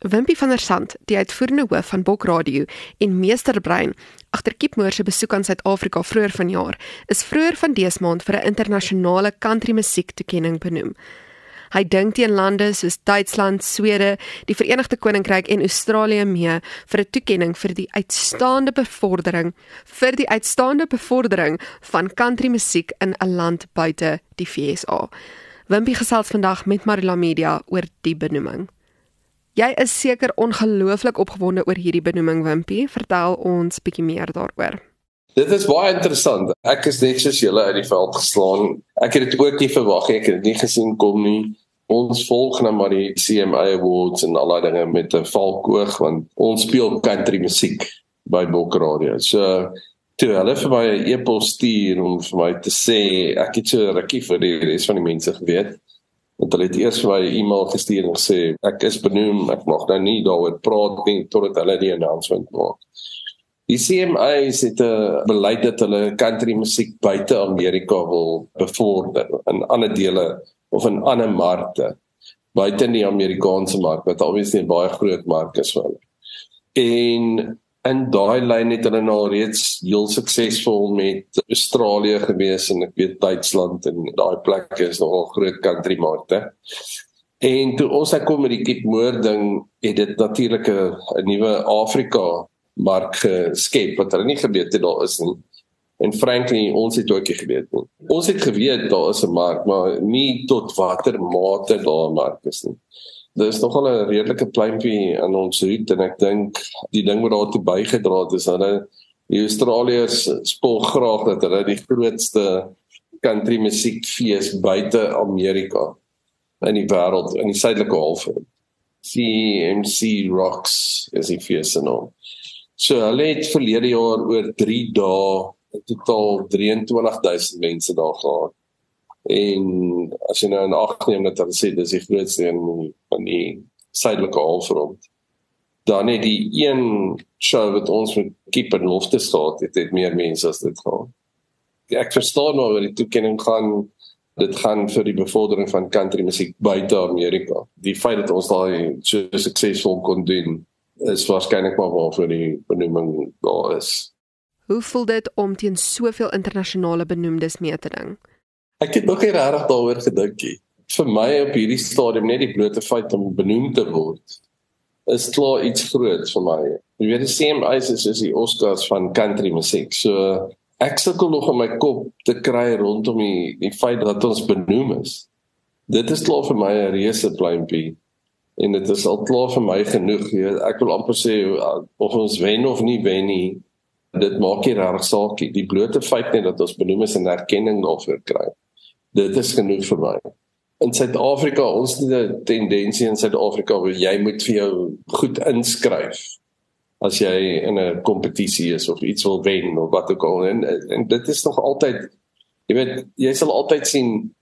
Wimpie van der Sand, die uitvoerende hoof van Bok Radio en meesterbrein agter Kipmoor se besoek aan Suid-Afrika vroeër vanjaar, is vroeër van dese maand vir 'n internasionale country musiek toekenning benoem. Hy dink teen lande soos Duitsland, Swede, die Verenigde Koninkryk en Australië mee vir 'n toekenning vir die uitstaande bevordering vir die uitstaande bevordering van country musiek in 'n land buite die VSA. Wimpie gesels vandag met Marula Media oor die benoeming. Jy is seker ongelooflik opgewonde oor hierdie benoeming Wimpie. Vertel ons bietjie meer daaroor. Dit is baie interessant. Ek is net soos julle uit die veld geslaan. Ek het dit ook nie verwag nie. Ek het dit nie gesien kom nie. Ons volg nou maar die CMA Awards en al daai dinge met 'n valkoog want ons speel country musiek by Bok Radio. So toe hulle vir my 'n e-pos stuur om vir my te sê ek het so rukkie vir die res van die mense geweet. Want hulle het eers vir my 'n e-mail gestuur en gesê ek is benoem, ek mag nou nie daaroor praat nie totdat hulle die announcement maak. Die CMA het 'n beleid dat hulle country musiek buite Amerika wil bevorder in ander dele of in ander markte buite die Amerikaanse mark wat obviously 'n baie groot mark is vir hulle. En in daai lyn het hulle nou reeds heel suksesvol met Australië gewees en ek weet Duitsland en daai plekke is nogal groot country markte. En toe ons ek kom met die Keep Moor ding, het dit natuurlik 'n nuwe Afrika mark geskep wat hulle nie geweet het daar is nie. En frankly, ons het ook nie geweet nie. Ons het geweet daar is 'n mark, maar nie tot watter mate daar 'n mark is nie. Daar is nogal 'n redelike pleintjie aan ons roete en ek dink die ding wat daartoe bygedra het is hulle die Australiërs spoel graag dat hulle die grootste country musiekfees buite Amerika in die wêreld in die suidelike halfrond. CMC Rocks is die fees se naam. So hulle het verlede jaar oor 3 dae totaal 23000 mense daar gehad. En as jy nou in ag neem dat hulle sê dis die grootste een van die suidelike halfrond. Dan het die een show wat ons met Keep and Lofte staat, het, het meer mense as dit gehad. Ek verstaan nou oor die toekenning gaan dit gaan vir die bevordering van country musiek buite Amerika. Die feit dat ons daai so suksesvol kon doen is waarskynlik maar waarvoor die benoeming daar is. Hoe voel dit om teen soveel internasionale benoemdes mee te ding? Ek het nog nie regtig daaroor gedink nie. Vir my op hierdie stadium net die blote feit om benoem te word is klaar iets groot vir my. Jy weet die CMA is is die Oscars van country musiek. So ek sukkel nog in my kop te kry rondom die die feit dat ons benoem is. Dit is klaar vir my 'n reuse pleintjie en dit is al klaar vir my genoeg. Ek wil amper sê of ons wen of nie wen nie, dit maak nie reg saak nie. Die blote feit net dat ons benoem is en erkenning daarvoor kry. Dit is genoeg vir my. In Suid-Afrika, ons het 'n tendensie in Suid-Afrika waar jy moet vir jou goed inskryf as jy in 'n kompetisie is of iets wil wen of wat ook al en, en dit is nog altyd jy weet jy sal altyd sien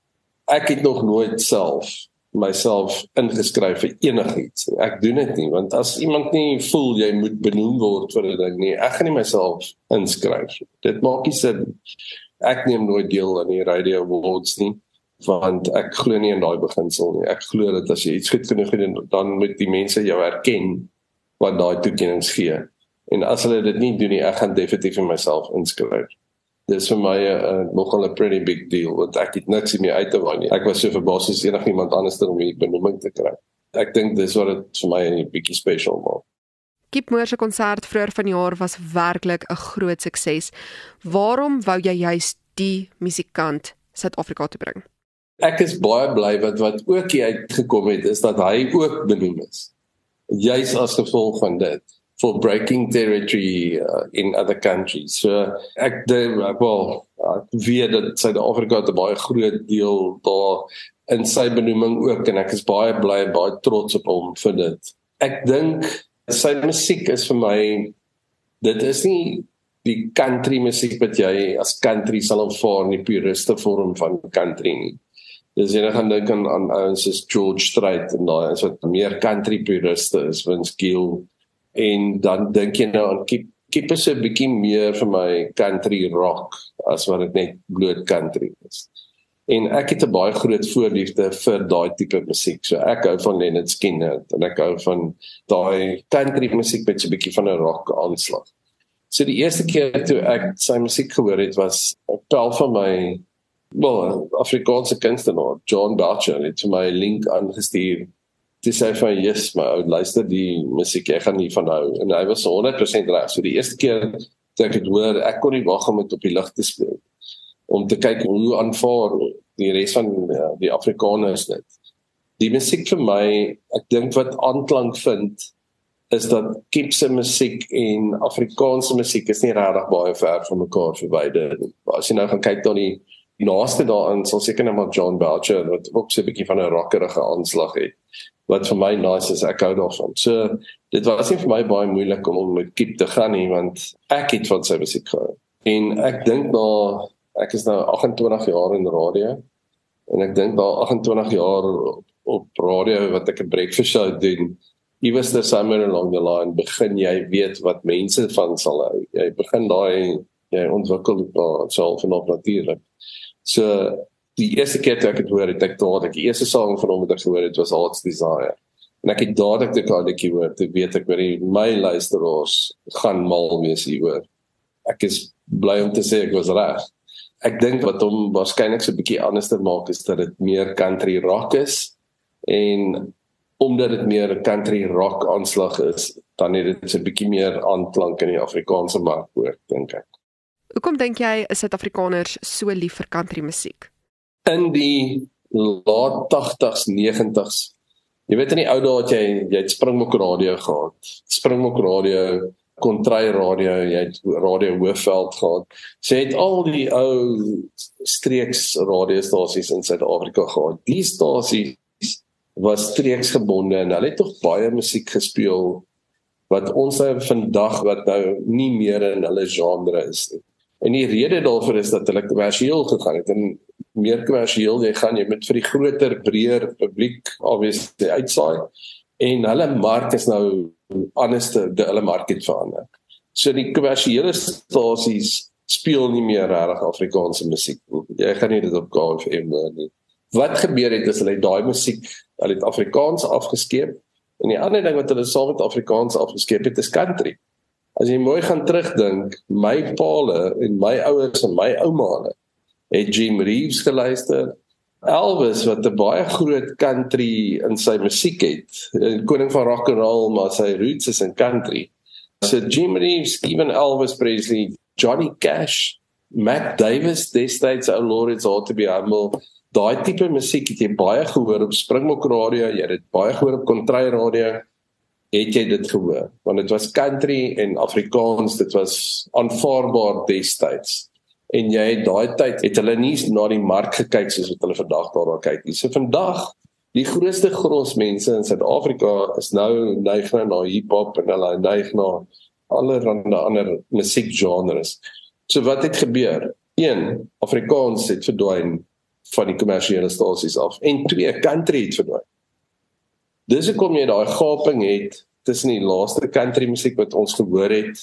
ek het nog nooit self myself ingeskryf vir enigiets. Ek doen dit nie want as iemand nie voel jy moet benoem word vir 'n ding nie, ek gaan nie myself inskryf. Dit maak nie sin. Ek neem nooit deel aan die radio awards nie want ek glo nie in daai beginsel nie. Ek glo dat as jy iets goed genoeg doen, dan moet die mense jou erken wat daai toekennings gee. En as hulle dit nie doen nie, ek gaan definitief vir myself inskryf dis vir my 'n uh, uh, nogal 'n pretty big deal want ek het niks meer uit te waai nie. Ek was so verbaas as enigiemand anders om die benoeming te kry. Ek dink dis wat dit vir my 'n bietjie special maak. Kip Moore se konsert vroeër vanjaar was werklik 'n groot sukses. Waarom wou jy juist die musikant Suid-Afrika toe bring? Ek is baie bly wat wat ook hier uitgekom het is dat hy ook benoem is. Juist as gevolg van dit for breaking territory uh, in other countries. So ek dink wel wie dit Suid-Afrika 'n baie groot deel daar in sy benoeming ook en ek is baie bly en baie trots op hom vir dit. Ek dink sy musiek is vir my dit is nie die country musiek wat jy as country sal aanvaar in die puriste vorm van country nie. Dis jy gaan dink aan aan ons soos George Strait en daai is wat meer country puriste is, Vince Gill en dan dink jy nou aan keep keep is 'n bietjie meer vir my country rock as wat dit net bloot country is. En ek het 'n baie groot voorliefde vir daai tipe musiek. So ek hou van Leonard Skinner en ek hou van daai country musiek met so 'n bietjie van 'n rock aanslag. So die eerste keer toe ek sy musiek gehoor het was op tel van my wel Afrikaanse kunstenaar John Boucher het my link aangestuur te sê van yes my ou luister die musiek ek gaan nie van hou en hy was 100% reg so die eerste keer toe ek dit hoor ek kon nie wag om dit op die lig te speel om te kyk hoe aanvaar die res van ja, die Afrikaners dit die musiek vir my ek dink wat aanklank vind is dat Kipse musiek en Afrikaanse musiek is nie regtig baie ver van mekaar verwyder as jy nou gaan kyk dan die Die naaste daarin sal seker net maar John Belcher wat ook so 'n bietjie van 'n rockerige aanslag het wat vir my nice is ek hou daarvan. So dit was nie vir my baie moeilik om om met Kip te gaan nie want ek het van sy musiek gehou. En ek dink nou ek is nou 28 jaar in radio en ek dink nou 28 jaar op, op radio wat ek 'n breakfast show doen. Iewers there somewhere along the line begin jy weet wat mense van sal hou. Jy begin daai jy ontwikkel self en op natuurlik. So die eerste keer toe ek dit hoor, het ek dadelik die eerste sang van hom wat ek gehoor het was Heart's Desire. En ek het dadelik te ek hoor, te weet ek weet my luisteraars gaan mal wees hieroor. Ek is bly om te sê ek was reg. Ek dink wat hom waarskynlik so 'n bietjie anders te maak is dat dit meer country rock is en omdat dit meer country rock aanslag is, dan het dit 'n bietjie meer aanklank in die Afrikaanse mark hoor, dink ek. Hoekom dink jy is Suid-Afrikaners so lief vir country musiek? In die laat 80s, 90s. Jy weet in die ou dae het jy jy het Springbok radio gehad. Springbok radio, Kontry radio, jy het radio Hoofveld gehad. Sy het al die ou streeks radiostasies in Suid-Afrika gehad. Die stasies was streeksgebonde en hulle het tog baie musiek gespeel wat ons nou vandag wat nou nie meer in hulle genre is nie. En die rede daarvoor is dat hulle kommersieel gegaan het en meer kommersieel jy gaan jy met vir die groter breër publiek obviously uitsaai en hulle mark is nou anders te hulle mark het verander. So die kommersiële stasies speel nie meer regtig Afrikaanse musiek nie. Jy gaan nie dit op KFM nie. Wat gebeur het is hulle het daai musiek, hulle het Afrikaans afgeskeep en die ander ding wat hulle saam met Afrikaans afgeskeep het is country. As jy mooi gaan terugdink, my paale en my ouers en my ouma het Jim Reeves geluister. Elvis wat 'n baie groot country in sy musiek het. Koning van rock and roll, maar sy roots is in country. So Jim Reeves, even Elvis Presley, Johnny Cash, Mac Davis, destyds ou Lawrence ought to be humble. Daai tipe musiek het jy baie gehoor op Springbok Radio, jy het dit baie gehoor op Country Radio het jy dit gehoor want dit was country en Afrikaans dit was aanvaarbaar destyds en jy het daai tyd het hulle nie na die mark gekyk soos wat hulle vandag daarna kyk nie. So vandag die grootste gros mense in Suid-Afrika is nou neig nou na hiphop en hulle neig na allerlei ander musiekgenres. So wat het gebeur? Een Afrikaans het verdwyn van die kommersiële stasies af en twee country het verdwyn. Dis hoekom jy daai gaping het tussen die laaste country musiek wat ons gehoor het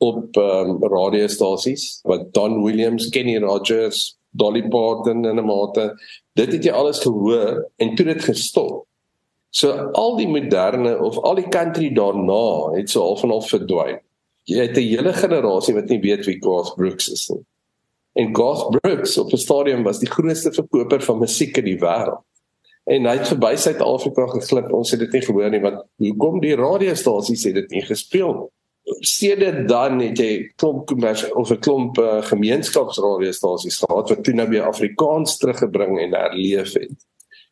op um, radiostasies wat Don Williams, Kenny Rogers, Dolly Parton en 'n mate dit het jy alles gehoor en toe dit gestop. So al die moderne of al die country daarna het so half en half verdwyn. Jy het 'n hele generasie wat nie weet wie Garth Brooks is nie. En Garth Brooks op 'n stadium was die grootste verkoper van musiek in die wêreld en hy het verby Suid-Afrika geglip. Ons het dit nie gehoor nie want hoekom die radiostasies het dit nie gespeel nie. Sedert dan het jy klomp kommers of 'n klomp uh, gemeenskapsradiostasies gehad wat toe nou weer Afrikaans teruggebring en herleef het.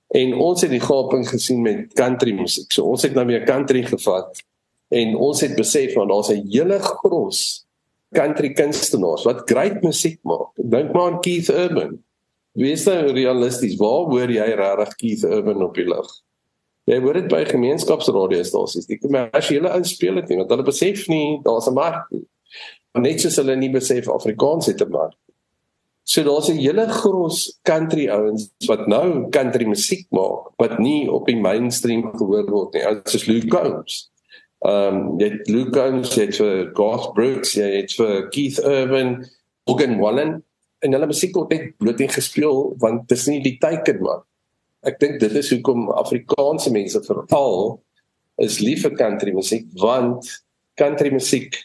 En ons het die gaping gesien met country musiek. So ons het nou weer country gevat en ons het besef want daar's 'n hele gros country kunstenaars wat great musiek maak. Dink maar aan Keith Urban Wees nou realisties, waar hoor jy regtig Keith Urban op die lig? Jy hoor dit by gemeenskapsradiostasies. Die kommersiële inspel dit nie, want hulle besef nie daar's 'n mark nie. Net soos hulle nie besef Afrikaans het 'n mark nie. So daar's 'n hele gros country ouens wat nou country musiek maak wat nie op die mainstream gehoor word nie. Dit is Luke Combs. Ehm um, jy Luke Combs het vir Garth Brooks, jy het vir Keith Urban, Morgan Wallen en hulle musiek word net bloot en gespeel want dis nie die teiken man. Ek dink dit is hoekom Afrikaanse mense veral is lief vir country musiek want country musiek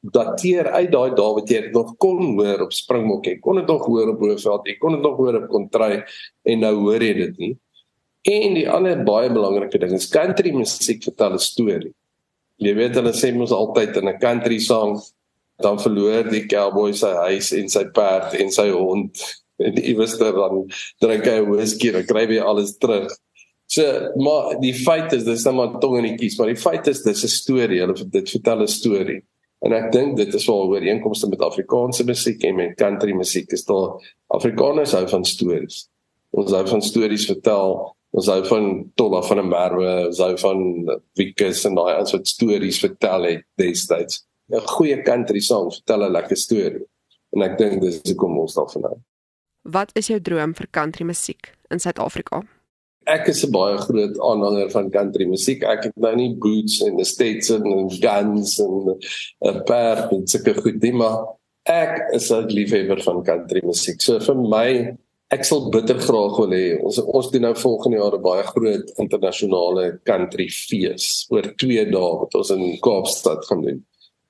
dateer uit daai dae wat jy nog kon hoor op Springbok, jy kon dit nog hoor op Hoëveld, jy kon dit nog hoor op Kontry en nou hoor jy dit nie. En die ander baie belangrike ding is country musiek vertel 'n storie. Jy weet hulle sê mos altyd in 'n country song dan verloor die cowboy sy huis en sy perd en sy hond en iewers dan drink hy 'n whisky en kry hy alles terug. So, maar die feit is dis net maar tong en die kies, maar die feit is dis 'n storie. Hulle dit vertel 'n storie. En ek dink dit is wel ooreenkomste met Afrikaanse musiek en met country musiek. Is daar Afrikaners hou van stories. Ons hou van stories vertel. Ons hou van Tolla van 'n Merwe, ons hou van Wikus en daai ander soort stories vertel het destyds. 'n Goeie country song vertel 'n lekker storie. En ek dink dis hoekom ons daarvan hou. Wat is jou droom vir country musiek in Suid-Afrika? ek is 'n baie groot aanhanger van country musiek. Ek het nou nie boots en the states en guns en 'n perd en sulke goed nie, maar ek is 'n liefhebber van country musiek. So vir my ek sal bitter graag wil hê ons ons doen nou volgende jaar 'n baie groot internasionale country fees oor 2 dae wat ons in Kaapstad gaan doen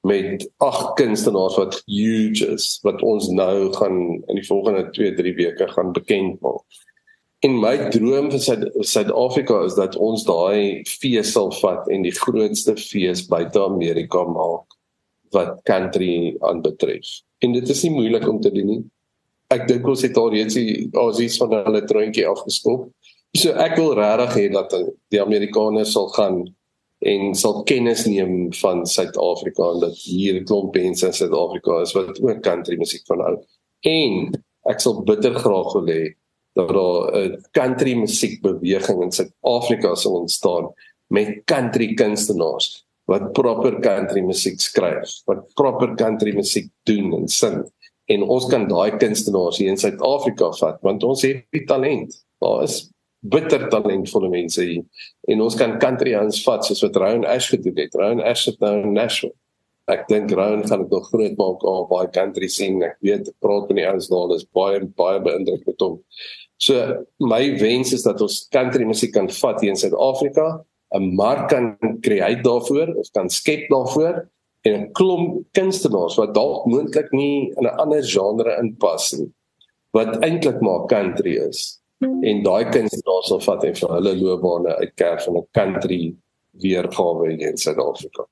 met ag kunstenaars wat huge is wat ons nou gaan in die volgende 2-3 weke gaan bekend maak. En my droom vir Suid-Afrika is dat ons daai fees sal vat en die grootste fees buite Amerika maak wat country aanbetref. En dit is nie moeilik om te doen nie. Ek dink ons het al reeds die Aussies van hulle troontjie afgeskop. So ek wil regtig hê dat die Amerikaners sal gaan en sal kennis neem van Suid-Afrika en dat hier 'n klomp mense in Suid-Afrika is wat ook country musiek van hou. En ek sal bitter graag wil hê dat daar 'n country musiekbeweging in Suid-Afrika sal ontstaan met country kunstenaars wat proper country musiek skryf, wat proper country musiek doen en sing. En ons kan daai kunstenaars hier in Suid-Afrika vat want ons het die talent. Daar is bitter talentvolle mense hier en ons kan country ons vat soos wat Rowan Ash gedoen het. Rowan Ash het nou in Nashville. Ek dink Rowan gaan dit nog groot maak op baie country sing. Ek weet praat met die ouens daar, dis baie baie beïndrukend om So my wens is dat ons country musiek kan vat hier in Suid-Afrika, 'n mark kan create daarvoor of kan skep daarvoor en 'n klomp kunstenaars wat dalk moontlik nie in 'n ander genre inpas nie wat eintlik maar country is. En daai kunstenaars sal vat en vir hulle loopbane uitkerf in 'n country weergawe hier in Suid-Afrika.